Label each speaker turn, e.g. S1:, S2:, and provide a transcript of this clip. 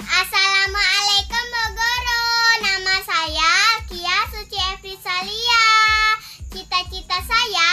S1: Assalamualaikum Bogoro. Nama saya Kia Suci Efrisalia. Cita-cita saya